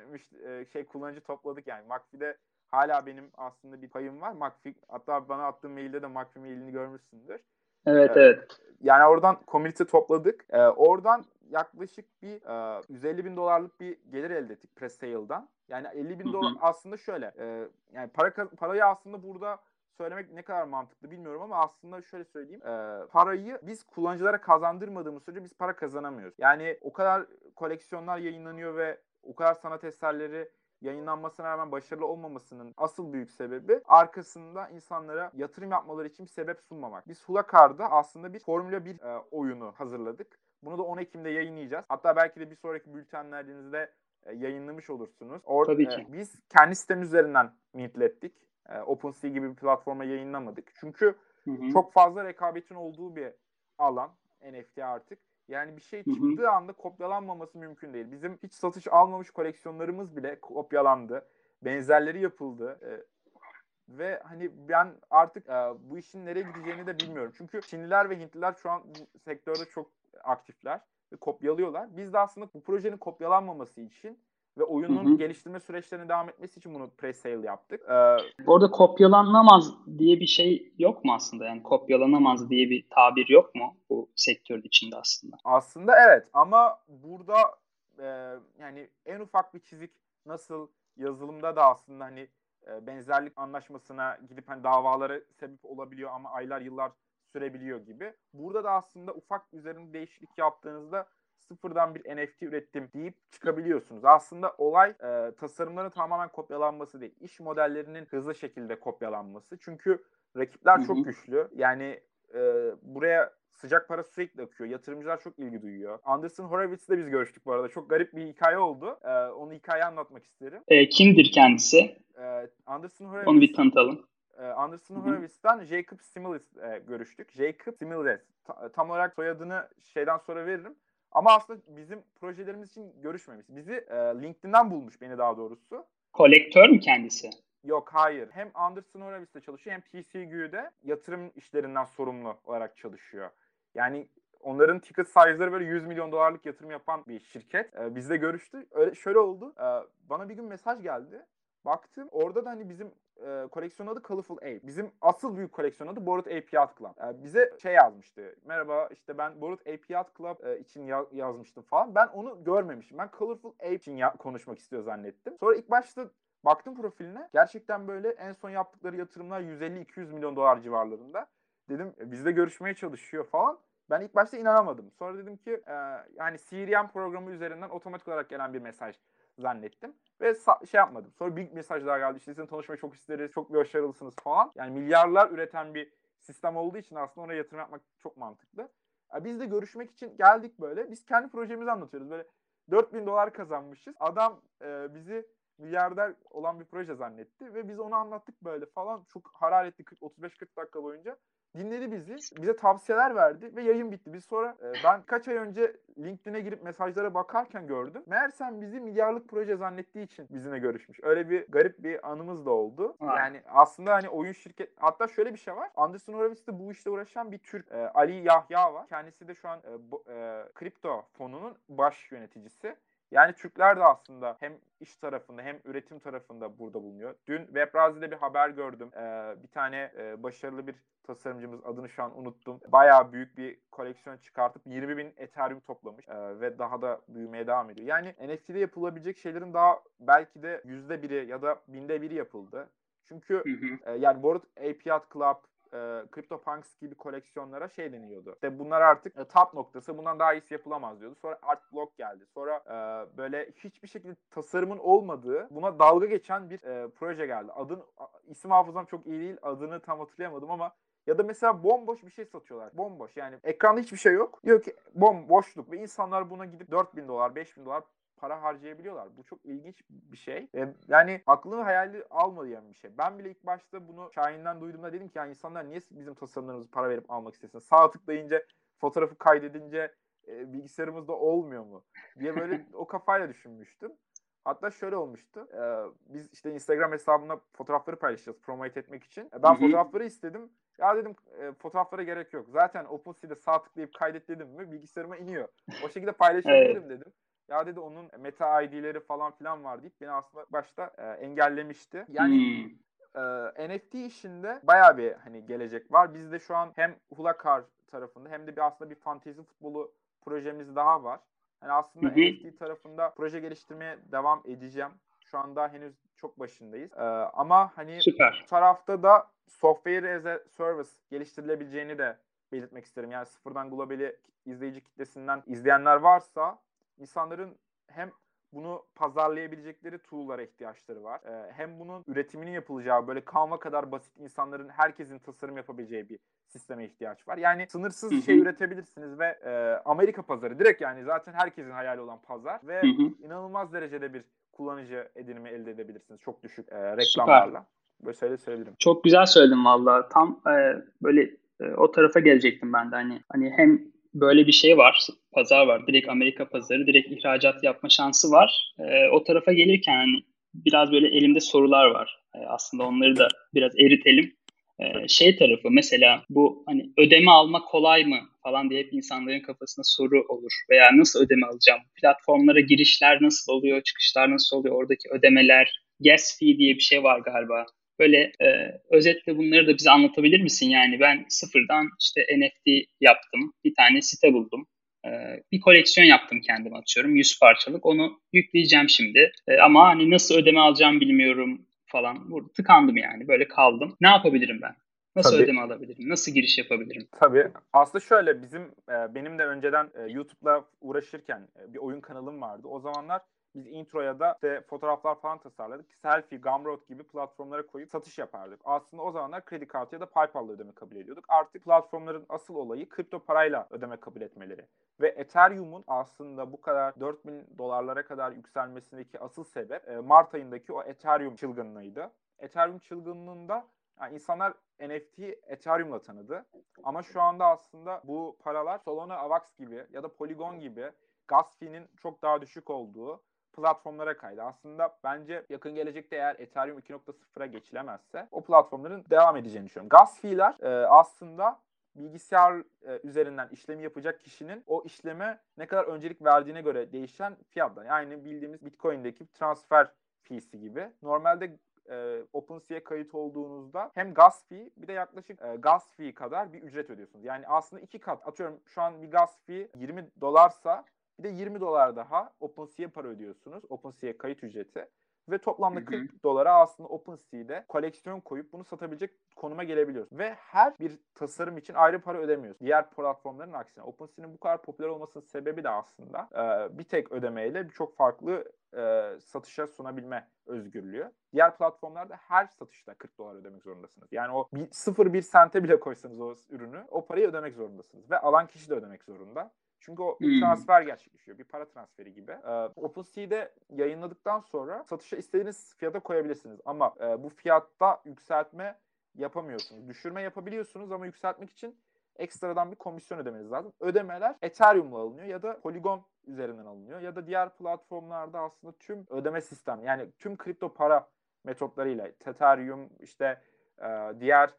e, şey kullanıcı topladık yani. McAfee'de hala benim aslında bir payım var. McAfee hatta bana attığım mailde de McAfee mailini görmüşsündür. Evet ee, evet. Yani oradan community topladık. Ee, oradan yaklaşık bir e, 150 bin dolarlık bir gelir elde ettik pre-sale'dan. Yani 50 bin dolar aslında şöyle. E, yani para parayı aslında burada söylemek ne kadar mantıklı bilmiyorum ama aslında şöyle söyleyeyim. E, parayı biz kullanıcılara kazandırmadığımız sürece biz para kazanamıyoruz. Yani o kadar koleksiyonlar yayınlanıyor ve o kadar sanat eserleri yayınlanmasına rağmen başarılı olmamasının asıl büyük sebebi arkasında insanlara yatırım yapmaları için bir sebep sunmamak. Biz Hulakar'da aslında bir Formula 1 e, oyunu hazırladık. Bunu da 10 Ekim'de yayınlayacağız. Hatta belki de bir sonraki bültenlerinizde e, yayınlamış olursunuz. Or Tabii ki. E, biz kendi sitem üzerinden mintlettik. E, OpenSea gibi bir platforma yayınlamadık. Çünkü hı hı. çok fazla rekabetin olduğu bir alan NFT artık. Yani bir şey çıktığı hı hı. anda kopyalanmaması mümkün değil. Bizim hiç satış almamış koleksiyonlarımız bile kopyalandı. Benzerleri yapıldı. Ee, ve hani ben artık e, bu işin nereye gideceğini de bilmiyorum. Çünkü Çinliler ve Hintliler şu an bu sektörde çok aktifler ve kopyalıyorlar. Biz de aslında bu projenin kopyalanmaması için ve oyunun hı hı. geliştirme süreçlerine devam etmesi için bunu pre-sale yaptık. Ee, Orada kopyalanamaz diye bir şey yok mu aslında? Yani kopyalanamaz diye bir tabir yok mu bu sektörün içinde aslında? Aslında evet ama burada e, yani en ufak bir çizik nasıl yazılımda da aslında hani e, benzerlik anlaşmasına gidip hani davalara sebep olabiliyor ama aylar yıllar sürebiliyor gibi. Burada da aslında ufak üzerinde değişiklik yaptığınızda sıfırdan bir NFT ürettim deyip çıkabiliyorsunuz. Aslında olay e, tasarımların tamamen kopyalanması değil. İş modellerinin hızlı şekilde kopyalanması. Çünkü rakipler Hı-hı. çok güçlü. Yani e, buraya sıcak para sürekli akıyor. Yatırımcılar çok ilgi duyuyor. Anderson Horowitz'le biz görüştük bu arada. Çok garip bir hikaye oldu. Ee, onu hikaye anlatmak isterim. E, kimdir kendisi? Ee, Anderson Horowitz. Onu bir tanıtalım. E, Anderson Horowitz'ten Jacob Similis e, görüştük. Jacob Similis. Ta, tam olarak soyadını şeyden sonra veririm. Ama aslında bizim projelerimiz için görüşmemiş. Bizi e, LinkedIn'den bulmuş beni daha doğrusu. Kolektör mü kendisi? Yok hayır. Hem Anderson Horowitz'te çalışıyor hem TCG'de yatırım işlerinden sorumlu olarak çalışıyor. Yani onların ticket size'ları böyle 100 milyon dolarlık yatırım yapan bir şirket. Ee, bizle görüştü. Öyle şöyle oldu. Ee, bana bir gün mesaj geldi. Baktım orada da hani bizim e, koleksiyon adı Colorful Ape. Bizim asıl büyük koleksiyon adı Borut Ape Yacht Club. E, bize şey yazmıştı. Merhaba işte ben Borut Ape Yacht Club e, için ya- yazmıştım falan. Ben onu görmemişim. Ben Colorful Ape için ya- konuşmak istiyor zannettim. Sonra ilk başta baktım profiline. Gerçekten böyle en son yaptıkları yatırımlar 150-200 milyon dolar civarlarında. Dedim e, bizle görüşmeye çalışıyor falan. Ben ilk başta inanamadım. Sonra dedim ki e, yani CRM programı üzerinden otomatik olarak gelen bir mesaj zannettim. Ve şey yapmadım. Sonra bir mesaj daha geldi. İşte sizinle tanışmayı çok isteriz. Çok başarılısınız falan. Yani milyarlar üreten bir sistem olduğu için aslında ona yatırım yapmak çok mantıklı. Yani biz de görüşmek için geldik böyle. Biz kendi projemizi anlatıyoruz. Böyle 4000 dolar kazanmışız. Adam e, bizi milyarder olan bir proje zannetti ve biz onu anlattık böyle falan. Çok hararetli 35-40 dakika boyunca dinledi bizi. Bize tavsiyeler verdi ve yayın bitti. Biz sonra e, ben kaç ay önce LinkedIn'e girip mesajlara bakarken gördüm. Meğersem bizi milyarlık proje zannettiği için bizimle görüşmüş. Öyle bir garip bir anımız da oldu. Ha. Yani aslında hani oyun şirket hatta şöyle bir şey var. Anderson Horowitz'te bu işle uğraşan bir Türk e, Ali Yahya var. Kendisi de şu an e, bu, e, kripto fonunun baş yöneticisi. Yani Türkler de aslında hem iş tarafında hem üretim tarafında burada bulunuyor. Dün Webrazi'de bir haber gördüm. Ee, bir tane e, başarılı bir tasarımcımız adını şu an unuttum. Bayağı büyük bir koleksiyon çıkartıp 20 bin Ethereum toplamış ee, ve daha da büyümeye devam ediyor. Yani NFT'de yapılabilecek şeylerin daha belki de yüzde biri ya da binde biri yapıldı. Çünkü hı hı. E, yani Bored API Club, e, CryptoPunks gibi koleksiyonlara şey deniyordu. İşte bunlar artık e, top noktası. Bundan daha iyisi yapılamaz diyordu. Sonra Art Block geldi. Sonra e, böyle hiçbir şekilde tasarımın olmadığı buna dalga geçen bir e, proje geldi. Adın isim hafızam çok iyi değil. Adını tam hatırlayamadım ama ya da mesela bomboş bir şey satıyorlar. Bomboş yani ekranda hiçbir şey yok. Diyor ki bomboşluk ve insanlar buna gidip 4000 dolar 5000 dolar para harcayabiliyorlar. Bu çok ilginç bir şey. Yani aklını hayali almayan bir şey. Ben bile ilk başta bunu Şahin'den duyduğumda dedim ki yani insanlar niye bizim tasarımlarımızı para verip almak istesin? Sağ tıklayınca fotoğrafı kaydedince e, bilgisayarımızda olmuyor mu? diye böyle (laughs) o kafayla düşünmüştüm. Hatta şöyle olmuştu. E, biz işte Instagram hesabına fotoğrafları paylaşacağız promote etmek için. E, ben Hı-hı. fotoğrafları istedim. Ya dedim e, fotoğraflara gerek yok. Zaten OpenSea'de sağ tıklayıp kaydet dedim mi bilgisayarıma iniyor. O şekilde paylaşabilirim evet. dedim. Ya dedi onun meta ID'leri falan filan var deyip beni aslında başta e, engellemişti. Yani hmm. e, NFT işinde baya bir hani gelecek var. Bizde şu an hem Hulakar tarafında hem de bir aslında bir fantezi futbolu projemiz daha var. Yani aslında hı NFT tarafında proje geliştirmeye devam edeceğim. Şu anda henüz çok başındayız. Ee, ama hani Süper. bu tarafta da software as a service geliştirilebileceğini de belirtmek isterim. Yani sıfırdan globali izleyici kitlesinden izleyenler varsa insanların hem bunu pazarlayabilecekleri tool'lara ihtiyaçları var. Ee, hem bunun üretiminin yapılacağı böyle Canva kadar basit insanların herkesin tasarım yapabileceği bir sisteme ihtiyaç var. Yani sınırsız Hı-hı. şey üretebilirsiniz ve e, Amerika pazarı direkt yani zaten herkesin hayali olan pazar ve Hı-hı. inanılmaz derecede bir kullanıcı edinimi elde edebilirsiniz. Çok düşük e, reklamlarla. Süper. Böyle söyle söyleyebilirim. Çok güzel söyledin valla. Tam e, böyle e, o tarafa gelecektim ben de hani hani hem böyle bir şey var, pazar var. Direkt Amerika pazarı, direkt ihracat yapma şansı var. E, o tarafa gelirken hani biraz böyle elimde sorular var. E, aslında onları da biraz eritelim. E, şey tarafı mesela bu hani ödeme alma kolay mı falan diye hep insanların kafasında soru olur. Veya nasıl ödeme alacağım? Platformlara girişler nasıl oluyor? Çıkışlar nasıl oluyor? Oradaki ödemeler, gas fee diye bir şey var galiba. Böyle e, özetle bunları da bize anlatabilir misin? Yani ben sıfırdan işte NFT yaptım. Bir tane site buldum. E, bir koleksiyon yaptım kendim atıyorum. 100 parçalık. Onu yükleyeceğim şimdi. E, ama hani nasıl ödeme alacağım bilmiyorum falan. Burada tıkandım yani. Böyle kaldım. Ne yapabilirim ben? Nasıl Tabii. ödeme alabilirim? Nasıl giriş yapabilirim? Tabii. Aslında şöyle bizim e, benim de önceden e, YouTube'la uğraşırken e, bir oyun kanalım vardı. O zamanlar biz introya da işte fotoğraflar falan tasarladık. Selfie, Gumroad gibi platformlara koyup satış yapardık. Aslında o zamanlar kredi kartı ya da PayPal'la ödeme kabul ediyorduk. Artık platformların asıl olayı kripto parayla ödeme kabul etmeleri. Ve Ethereum'un aslında bu kadar 4000 dolarlara kadar yükselmesindeki asıl sebep e, Mart ayındaki o Ethereum çılgınlığıydı. Ethereum çılgınlığında yani insanlar NFT Ethereum'la tanıdı. Ama şu anda aslında bu paralar Solana, Avax gibi ya da Polygon gibi gas fee'nin çok daha düşük olduğu platformlara kaydı. Aslında bence yakın gelecekte eğer Ethereum 2.0'a geçilemezse o platformların devam edeceğini düşünüyorum. Gas fee'ler e, aslında bilgisayar e, üzerinden işlemi yapacak kişinin o işleme ne kadar öncelik verdiğine göre değişen fiyatlar. Yani bildiğimiz Bitcoin'deki transfer fee'si gibi. Normalde e, OpenSea'ya kayıt olduğunuzda hem gas fee bir de yaklaşık e, gas fee kadar bir ücret ödüyorsunuz. Yani aslında iki kat. Atıyorum şu an bir gas fee 20 dolarsa bir de 20 dolar daha OpenSea para ödüyorsunuz. OpenSea kayıt ücreti. Ve toplamda hı hı. 40 dolara aslında OpenSea'de koleksiyon koyup bunu satabilecek konuma gelebiliyorsun. Ve her bir tasarım için ayrı para ödemiyorsun. Diğer platformların aksine. OpenSea'nin bu kadar popüler olmasının sebebi de aslında e, bir tek ödemeyle birçok farklı e, satışa sunabilme özgürlüğü. Diğer platformlarda her satışta 40 dolar ödemek zorundasınız. Yani o 0-1 sente bile koysanız o ürünü o parayı ödemek zorundasınız. Ve alan kişi de ödemek zorunda. Çünkü o bir hmm. transfer gerçekleşiyor. Bir para transferi gibi. Ee, OpenSea'de yayınladıktan sonra satışa istediğiniz fiyata koyabilirsiniz. Ama e, bu fiyatta yükseltme yapamıyorsunuz. Düşürme yapabiliyorsunuz ama yükseltmek için ekstradan bir komisyon ödemeniz lazım. Ödemeler Ethereum'la alınıyor ya da Polygon üzerinden alınıyor ya da diğer platformlarda aslında tüm ödeme sistem yani tüm kripto para metotlarıyla Ethereum işte e, diğer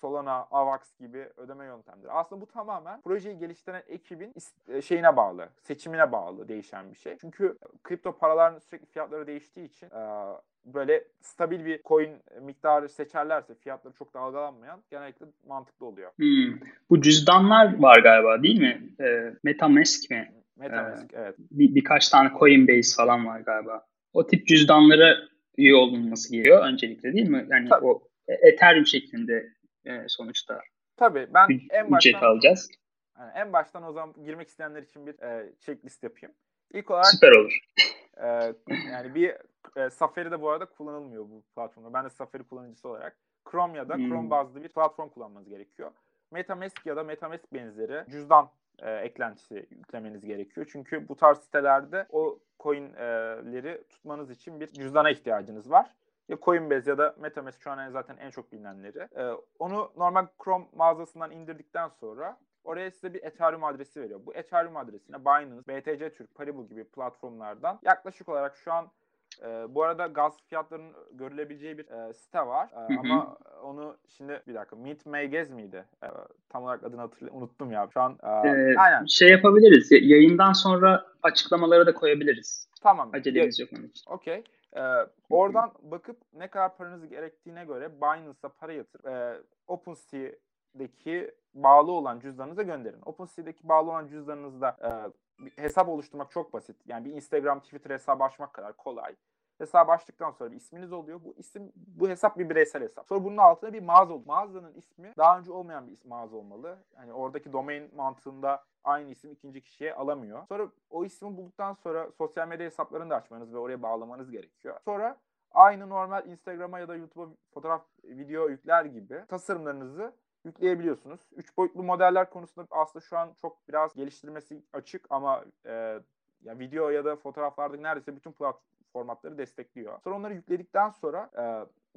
Solana, Avax gibi ödeme yöntemleri. Aslında bu tamamen projeyi geliştiren ekibin e, şeyine bağlı, seçimine bağlı değişen bir şey. Çünkü kripto paraların sürekli fiyatları değiştiği için e, böyle stabil bir coin miktarı seçerlerse fiyatları çok dalgalanmayan genellikle mantıklı oluyor. Hmm. Bu cüzdanlar var galiba değil mi? E, Metamask mi? Metamask ee, evet. Bir, birkaç tane Coinbase falan var galiba. O tip cüzdanlara üye olunması gerekiyor öncelikle değil mi? Yani Tabii. o Ethereum şeklinde e, sonuçta. Tabii ben en baştan ücret alacağız. Yani en baştan o zaman girmek isteyenler için bir e, checklist yapayım. İlk olarak Süper olur. E, yani bir e, Safari de bu arada kullanılmıyor bu platformda. Ben de Safari kullanıcısı olarak Chrome ya da hmm. Chrome bazlı bir platform kullanmanız gerekiyor. MetaMask ya da MetaMask benzeri cüzdan e, eklentisi yüklemeniz gerekiyor. Çünkü bu tarz sitelerde o coinleri tutmanız için bir cüzdana ihtiyacınız var. Ya Coinbase ya da MetaMask şu an zaten en çok bilinenleri. E, onu normal Chrome mağazasından indirdikten sonra Oraya size bir Ethereum adresi veriyor. Bu Ethereum adresine Binance, BTC Türk, Paribu gibi platformlardan yaklaşık olarak şu an e, bu arada gaz fiyatlarının görülebileceği bir e, site var. E, ama onu şimdi bir dakika Mint Meygez miydi? E, tam olarak adını hatırlıyorum. Unuttum ya. Şu an e, ee, aynen. Şey yapabiliriz. Yayından sonra açıklamaları da koyabiliriz. Tamam. Acelemiz yok onun için. Okey. Ee, oradan bakıp ne kadar paranız gerektiğine göre Binance'a para yatır. Ee, OpenSea'deki bağlı olan cüzdanınıza gönderin. OpenSea'deki bağlı olan cüzdanınızda e, hesap oluşturmak çok basit. Yani bir Instagram, Twitter hesabı açmak kadar kolay. Hesabı açtıktan sonra bir isminiz oluyor. Bu isim, bu hesap bir bireysel hesap. Sonra bunun altında bir mağaza oluyor. Mağazanın ismi daha önce olmayan bir mağaza olmalı. Hani oradaki domain mantığında aynı isim ikinci kişiye alamıyor. Sonra o ismi bulduktan sonra sosyal medya hesaplarını da açmanız ve oraya bağlamanız gerekiyor. Sonra aynı normal Instagram'a ya da YouTube'a fotoğraf, video yükler gibi tasarımlarınızı yükleyebiliyorsunuz. Üç boyutlu modeller konusunda aslında şu an çok biraz geliştirmesi açık ama e, ya video ya da fotoğraflarda neredeyse bütün platformatları destekliyor. Sonra onları yükledikten sonra e,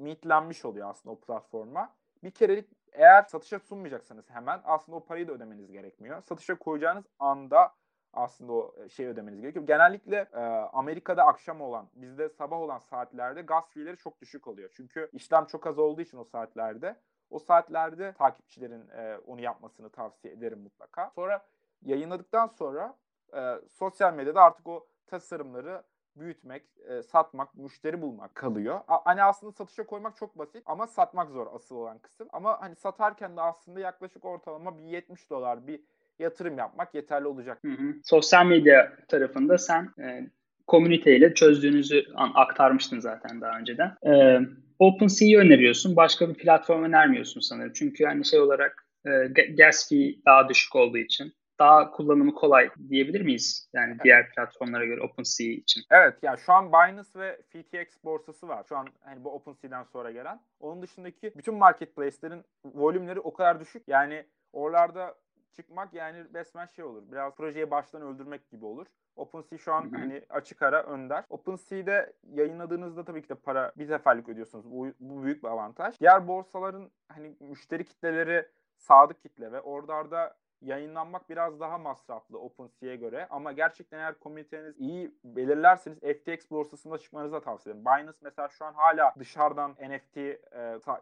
meetlenmiş oluyor aslında o platforma. Bir kerelik eğer satışa sunmayacaksanız hemen aslında o parayı da ödemeniz gerekmiyor. Satışa koyacağınız anda aslında o şey ödemeniz gerekiyor. Genellikle e, Amerika'da akşam olan, bizde sabah olan saatlerde gaz fiilleri çok düşük oluyor. Çünkü işlem çok az olduğu için o saatlerde o saatlerde takipçilerin e, onu yapmasını tavsiye ederim mutlaka. Sonra yayınladıktan sonra e, sosyal medyada artık o tasarımları büyütmek, e, satmak, müşteri bulmak kalıyor. A- hani aslında satışa koymak çok basit ama satmak zor asıl olan kısım. Ama hani satarken de aslında yaklaşık ortalama bir 70 dolar bir yatırım yapmak yeterli olacak. Hı hı. Sosyal medya tarafında sen e, komüniteyle çözdüğünüzü aktarmıştın zaten daha önceden. E, OpenSea'yi öneriyorsun. Başka bir platform önermiyorsun sanırım. Çünkü yani şey olarak e, gas fee daha düşük olduğu için daha kullanımı kolay diyebilir miyiz? Yani evet. diğer platformlara göre OpenSea için. Evet yani şu an Binance ve FTX borsası var. Şu an hani bu OpenSea'den sonra gelen. Onun dışındaki bütün marketplace'lerin volümleri o kadar düşük. Yani oralarda çıkmak yani resmen şey olur. Biraz projeyi baştan öldürmek gibi olur. OpenSea şu an hani açık ara önder. OpenSea'de yayınladığınızda tabii ki de para bir seferlik ödüyorsunuz. Bu, bu büyük bir avantaj. Diğer borsaların hani müşteri kitleleri sadık kitle ve oralarda yayınlanmak biraz daha masraflı OpenSea'ye göre ama gerçekten eğer komüniteniz iyi belirlerseniz FTX borsasında çıkmanızı da tavsiye ederim. Binance mesela şu an hala dışarıdan NFT e,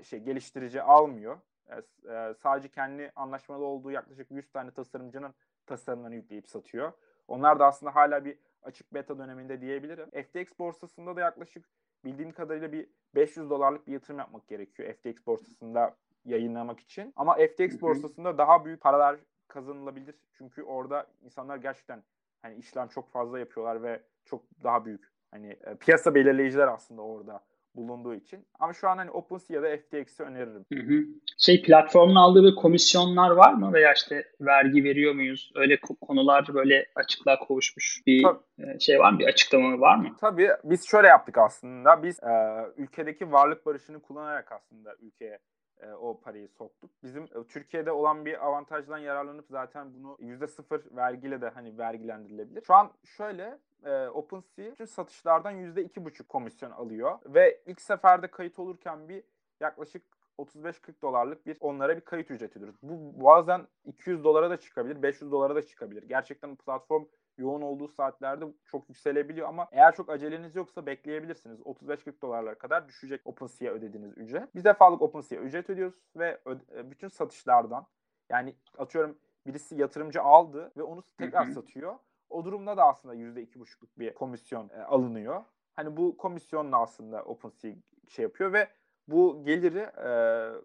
şey geliştirici almıyor. E, e, sadece kendi anlaşmalı olduğu yaklaşık 100 tane tasarımcının tasarımlarını yükleyip satıyor. Onlar da aslında hala bir açık beta döneminde diyebilirim. FTX borsasında da yaklaşık bildiğim kadarıyla bir 500 dolarlık bir yatırım yapmak gerekiyor FTX borsasında yayınlamak için. Ama FTX borsasında daha büyük paralar kazanılabilir. Çünkü orada insanlar gerçekten hani işlem çok fazla yapıyorlar ve çok daha büyük. Hani e, piyasa belirleyiciler aslında orada bulunduğu için. Ama şu an hani OpenSea ya da FTX'i öneririm. Hı hı. Şey platformun aldığı bir komisyonlar var mı veya işte vergi veriyor muyuz? Öyle konular böyle açıklığa kavuşmuş bir Tabii. E, şey var mı? Bir açıklama var mı? Tabii biz şöyle yaptık aslında. Biz e, ülkedeki varlık barışını kullanarak aslında ülkeye e, o parayı soktuk. Bizim e, Türkiye'de olan bir avantajdan yararlanıp zaten bunu %0 vergiyle de hani vergilendirilebilir. Şu an şöyle e, OpenSea bütün satışlardan %2,5 komisyon alıyor ve ilk seferde kayıt olurken bir yaklaşık 35-40 dolarlık bir onlara bir kayıt ücreti ödüyoruz. Bu bazen 200 dolara da çıkabilir, 500 dolara da çıkabilir. Gerçekten platform yoğun olduğu saatlerde çok yükselebiliyor ama eğer çok aceleniz yoksa bekleyebilirsiniz. 35-40 dolarlara kadar düşecek OpenSea ödediğiniz ücret. Biz defalık OpenSea ücret ödüyoruz ve ö- bütün satışlardan yani atıyorum birisi yatırımcı aldı ve onu tekrar satıyor. O durumda da aslında %2,5'luk bir komisyon e, alınıyor. Hani bu komisyonla aslında OpenSea şey yapıyor ve bu geliri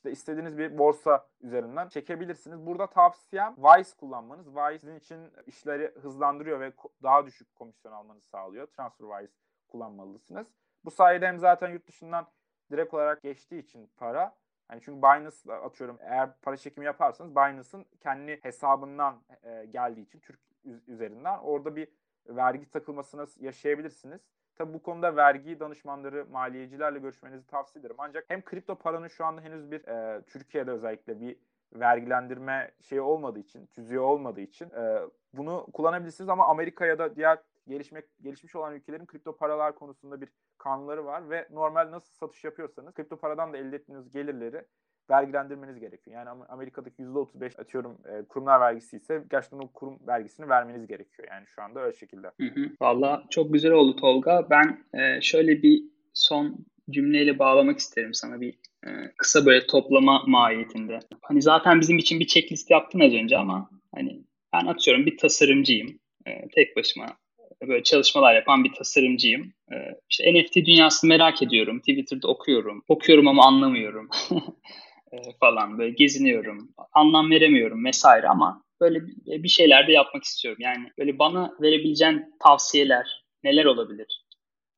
e, istediğiniz bir borsa üzerinden çekebilirsiniz. Burada tavsiyem Wise kullanmanız. Wise sizin için işleri hızlandırıyor ve daha düşük komisyon almanızı sağlıyor. TransferWise kullanmalısınız. Bu sayede hem zaten yurt dışından direkt olarak geçtiği için para Yani çünkü Binance atıyorum eğer para çekimi yaparsanız Binance'ın kendi hesabından e, geldiği için Türk üzerinden orada bir vergi takılmasına yaşayabilirsiniz. Tabi bu konuda vergi danışmanları, maliyecilerle görüşmenizi tavsiye ederim. Ancak hem kripto paranın şu anda henüz bir e, Türkiye'de özellikle bir vergilendirme şeyi olmadığı için, tüzüğü olmadığı için e, bunu kullanabilirsiniz ama Amerika ya da diğer gelişmek gelişmiş olan ülkelerin kripto paralar konusunda bir kanunları var ve normal nasıl satış yapıyorsanız kripto paradan da elde ettiğiniz gelirleri vergilendirmeniz gerekiyor. Yani Amerika'daki %35 atıyorum e, kurumlar vergisi ise gerçekten o kurum vergisini vermeniz gerekiyor. Yani şu anda öyle şekilde. Hı hı. Valla çok güzel oldu Tolga. Ben e, şöyle bir son cümleyle bağlamak isterim sana bir e, kısa böyle toplama mahiyetinde. Hani zaten bizim için bir checklist yaptın az önce ama hani ben atıyorum bir tasarımcıyım. E, tek başıma böyle çalışmalar yapan bir tasarımcıyım. E, işte NFT dünyasını merak ediyorum. Twitter'da okuyorum. Okuyorum ama anlamıyorum. (laughs) e, falan böyle geziniyorum. Anlam veremiyorum vesaire ama böyle bir şeyler de yapmak istiyorum. Yani böyle bana verebileceğin tavsiyeler neler olabilir?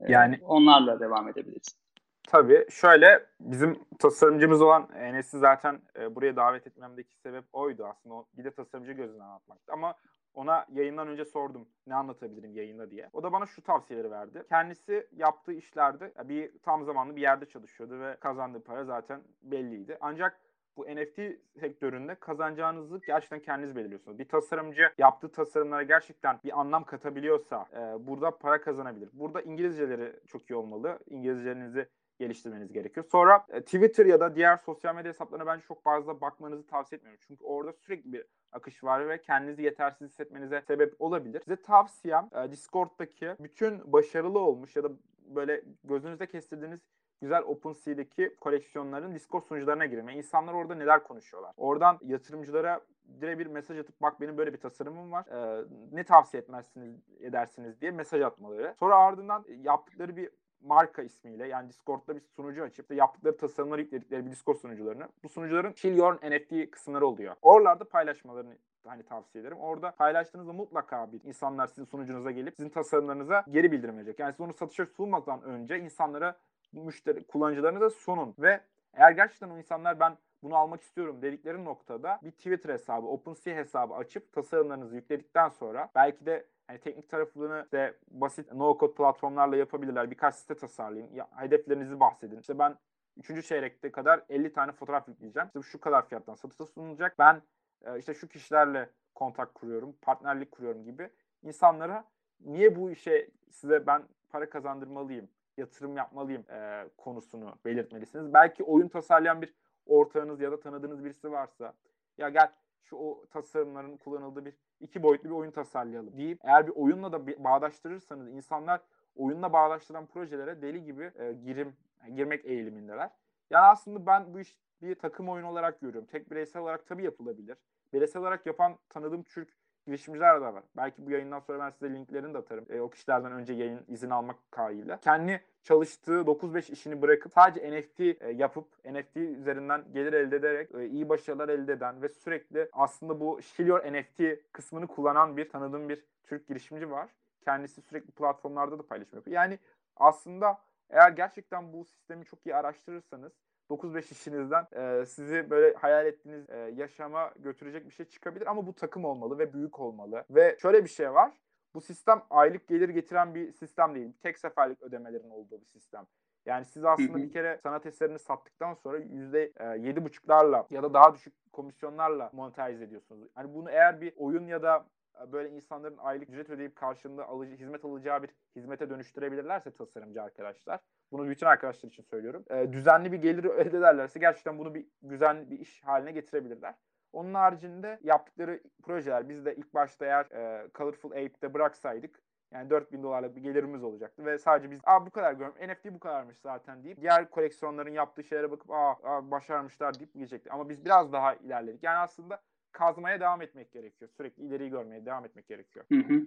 E, yani onlarla devam edebiliriz. Tabii. Şöyle bizim tasarımcımız olan Enes'i zaten e, buraya davet etmemdeki sebep oydu aslında. Bir de tasarımcı gözünden anlatmaktı. Ama ona yayından önce sordum ne anlatabilirim yayında diye. O da bana şu tavsiyeleri verdi. Kendisi yaptığı işlerde bir tam zamanlı bir yerde çalışıyordu ve kazandığı para zaten belliydi. Ancak bu NFT sektöründe kazanacağınızı gerçekten kendiniz belirliyorsunuz. Bir tasarımcı yaptığı tasarımlara gerçekten bir anlam katabiliyorsa e, burada para kazanabilir. Burada İngilizceleri çok iyi olmalı. İngilizcelerinizi geliştirmeniz gerekiyor. Sonra e, Twitter ya da diğer sosyal medya hesaplarına bence çok fazla bakmanızı tavsiye etmiyorum. Çünkü orada sürekli bir akış var ve kendinizi yetersiz hissetmenize sebep olabilir. Size tavsiyem e, Discord'daki bütün başarılı olmuş ya da böyle gözünüzde kestirdiğiniz güzel OpenSea'deki koleksiyonların Discord sunucularına girin ve insanlar orada neler konuşuyorlar. Oradan yatırımcılara direkt bir mesaj atıp bak benim böyle bir tasarımım var. Ee, ne tavsiye etmezsiniz edersiniz diye mesaj atmaları. Sonra ardından yaptıkları bir marka ismiyle yani Discord'da bir sunucu açıp da yaptıkları tasarımları yükledikleri bir Discord sunucularını bu sunucuların Kill Your NFT kısımları oluyor. Oralarda paylaşmalarını hani tavsiye ederim. Orada paylaştığınızda mutlaka bir insanlar sizin sunucunuza gelip sizin tasarımlarınıza geri bildirim verecek. Yani siz onu satışa sunmadan önce insanlara müşteri kullanıcılarınıza sunun ve eğer gerçekten o insanlar ben bunu almak istiyorum dedikleri noktada bir Twitter hesabı, OpenSea hesabı açıp tasarımlarınızı yükledikten sonra belki de hani teknik tarafını işte basit no-code platformlarla yapabilirler. Birkaç site tasarlayın. Ya, hedeflerinizi bahsedin. İşte ben 3. çeyrekte kadar 50 tane fotoğraf yükleyeceğim. İşte şu kadar fiyattan satışa sunulacak. Ben e, işte şu kişilerle kontak kuruyorum, partnerlik kuruyorum gibi insanlara niye bu işe size ben para kazandırmalıyım, yatırım yapmalıyım e, konusunu belirtmelisiniz. Belki oyun tasarlayan bir ortağınız ya da tanıdığınız birisi varsa ya gel şu o tasarımların kullanıldığı bir iki boyutlu bir oyun tasarlayalım deyip eğer bir oyunla da bağdaştırırsanız insanlar oyunla bağdaştıran projelere deli gibi e, girim yani girmek eğilimindeler. Yani aslında ben bu iş bir takım oyunu olarak görüyorum. Tek bireysel olarak tabii yapılabilir. Bireysel olarak yapan tanıdığım Türk girişimciler de var. Belki bu yayından sonra ben size linklerini de atarım. E, o kişilerden önce yayın izin almak kaydıyla. Kendi çalıştığı 9-5 işini bırakıp sadece NFT e, yapıp NFT üzerinden gelir elde ederek e, iyi başarılar elde eden ve sürekli aslında bu Shilior NFT kısmını kullanan bir tanıdığım bir Türk girişimci var. Kendisi sürekli platformlarda da paylaşım yapıyor. Yani aslında eğer gerçekten bu sistemi çok iyi araştırırsanız 9-5 işinizden e, sizi böyle hayal ettiğiniz e, yaşama götürecek bir şey çıkabilir ama bu takım olmalı ve büyük olmalı. Ve şöyle bir şey var. Bu sistem aylık gelir getiren bir sistem değil. Tek seferlik ödemelerin olduğu bir sistem. Yani siz aslında bir kere sanat eserini sattıktan sonra yüzde e, yedi buçuklarla ya da daha düşük komisyonlarla monetize ediyorsunuz. Hani bunu eğer bir oyun ya da böyle insanların aylık ücret ödeyip karşılığında alıcı, hizmet alacağı bir hizmete dönüştürebilirlerse tasarımcı arkadaşlar. Bunu bütün arkadaşlar için söylüyorum. E, düzenli bir gelir elde ederlerse gerçekten bunu bir güzel bir iş haline getirebilirler. Onun haricinde yaptıkları projeler biz de ilk başta eğer e, Colorful Ape'de bıraksaydık yani 4000 dolarlık bir gelirimiz olacaktı ve sadece biz aa bu kadar görüyorum NFT bu kadarmış zaten deyip diğer koleksiyonların yaptığı şeylere bakıp aa, başarmışlar deyip gidecekti. Ama biz biraz daha ilerledik. Yani aslında kazmaya devam etmek gerekiyor. Sürekli ileriyi görmeye devam etmek gerekiyor. Hı hı.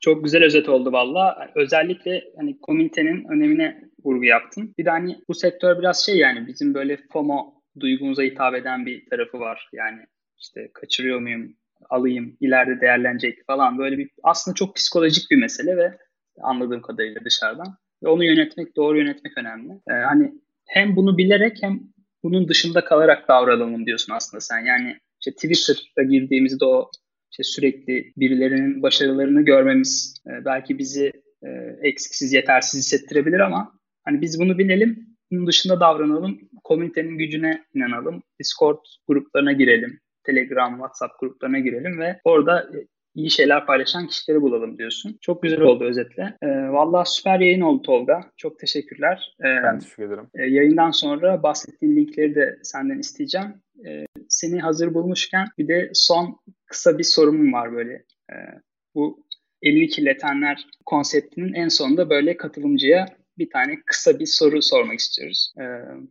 Çok güzel özet oldu valla. Özellikle hani komünitenin önemine vurgu yaptın. Bir de hani bu sektör biraz şey yani bizim böyle FOMO duygumuza hitap eden bir tarafı var. Yani işte kaçırıyor muyum, alayım, ileride değerlenecek falan böyle bir aslında çok psikolojik bir mesele ve anladığım kadarıyla dışarıdan. Ve onu yönetmek, doğru yönetmek önemli. Ee, hani hem bunu bilerek hem bunun dışında kalarak davranalım diyorsun aslında sen. Yani işte Twitter'a girdiğimizde o işte sürekli birilerinin başarılarını görmemiz e, belki bizi e, eksiksiz, yetersiz hissettirebilir ama hani biz bunu bilelim, bunun dışında davranalım, komünitenin gücüne inanalım, Discord gruplarına girelim, Telegram, WhatsApp gruplarına girelim ve orada e, iyi şeyler paylaşan kişileri bulalım diyorsun. Çok güzel oldu özetle. E, Valla süper yayın oldu Tolga. Çok teşekkürler. E, ben teşekkür ederim. E, yayından sonra bahsettiğin linkleri de senden isteyeceğim. E, seni hazır bulmuşken bir de son kısa bir sorumum var böyle. E, bu 52 letenler konseptinin en sonunda böyle katılımcıya bir tane kısa bir soru sormak istiyoruz. E,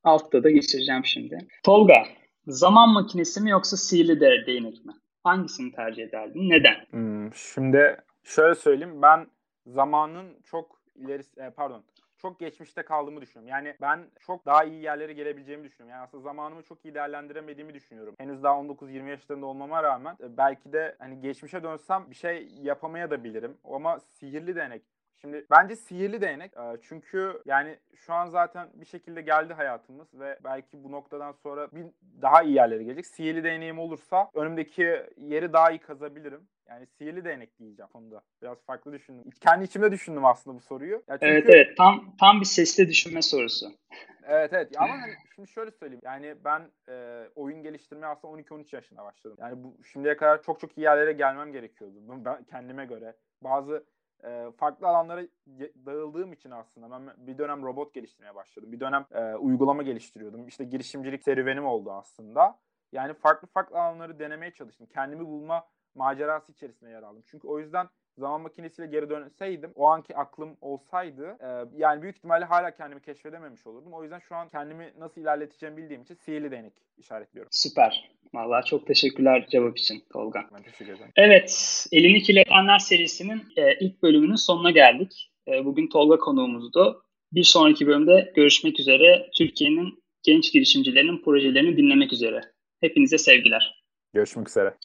altta da geçireceğim şimdi. Tolga, zaman makinesi mi yoksa sihirli değnek mi? Hangisini tercih ederdin? Neden? Hmm, şimdi şöyle söyleyeyim. Ben zamanın çok ileri e, pardon çok geçmişte kaldığımı düşünüyorum. Yani ben çok daha iyi yerlere gelebileceğimi düşünüyorum. Yani aslında zamanımı çok iyi değerlendiremediğimi düşünüyorum. Henüz daha 19-20 yaşlarında olmama rağmen e, belki de hani geçmişe dönsem bir şey yapamaya da bilirim. Ama sihirli denek Şimdi bence sihirli değnek. E, çünkü yani şu an zaten bir şekilde geldi hayatımız ve belki bu noktadan sonra bir daha iyi yerlere gelecek. Sihirli değneğim olursa önümdeki yeri daha iyi kazabilirim. Yani sihirli değnek diyeceğim konuda. Biraz farklı düşündüm. Kendi içimde düşündüm aslında bu soruyu. Ya çünkü... Evet evet tam tam bir sesli düşünme sorusu. Evet evet ama hani şimdi şöyle söyleyeyim. Yani ben e, oyun geliştirmeye aslında 12-13 yaşında başladım. Yani bu şimdiye kadar çok çok iyi yerlere gelmem gerekiyordu. Ben kendime göre. Bazı e, farklı alanlara dağıldığım için aslında ben bir dönem robot geliştirmeye başladım. Bir dönem e, uygulama geliştiriyordum. İşte girişimcilik serüvenim oldu aslında. Yani farklı farklı alanları denemeye çalıştım. Kendimi bulma macerası içerisinde yer aldım. Çünkü o yüzden zaman makinesiyle geri dönseydim o anki aklım olsaydı e, yani büyük ihtimalle hala kendimi keşfedememiş olurdum. O yüzden şu an kendimi nasıl ilerleteceğimi bildiğim için sihirli değnek işaretliyorum. Süper. Vallahi çok teşekkürler cevap için Tolga. Ben teşekkür ederim. Evet, Elini Kirletenler serisinin e, ilk bölümünün sonuna geldik. E, bugün Tolga konuğumuzdu. Bir sonraki bölümde görüşmek üzere. Türkiye'nin genç girişimcilerinin projelerini dinlemek üzere. Hepinize sevgiler. Görüşmek üzere.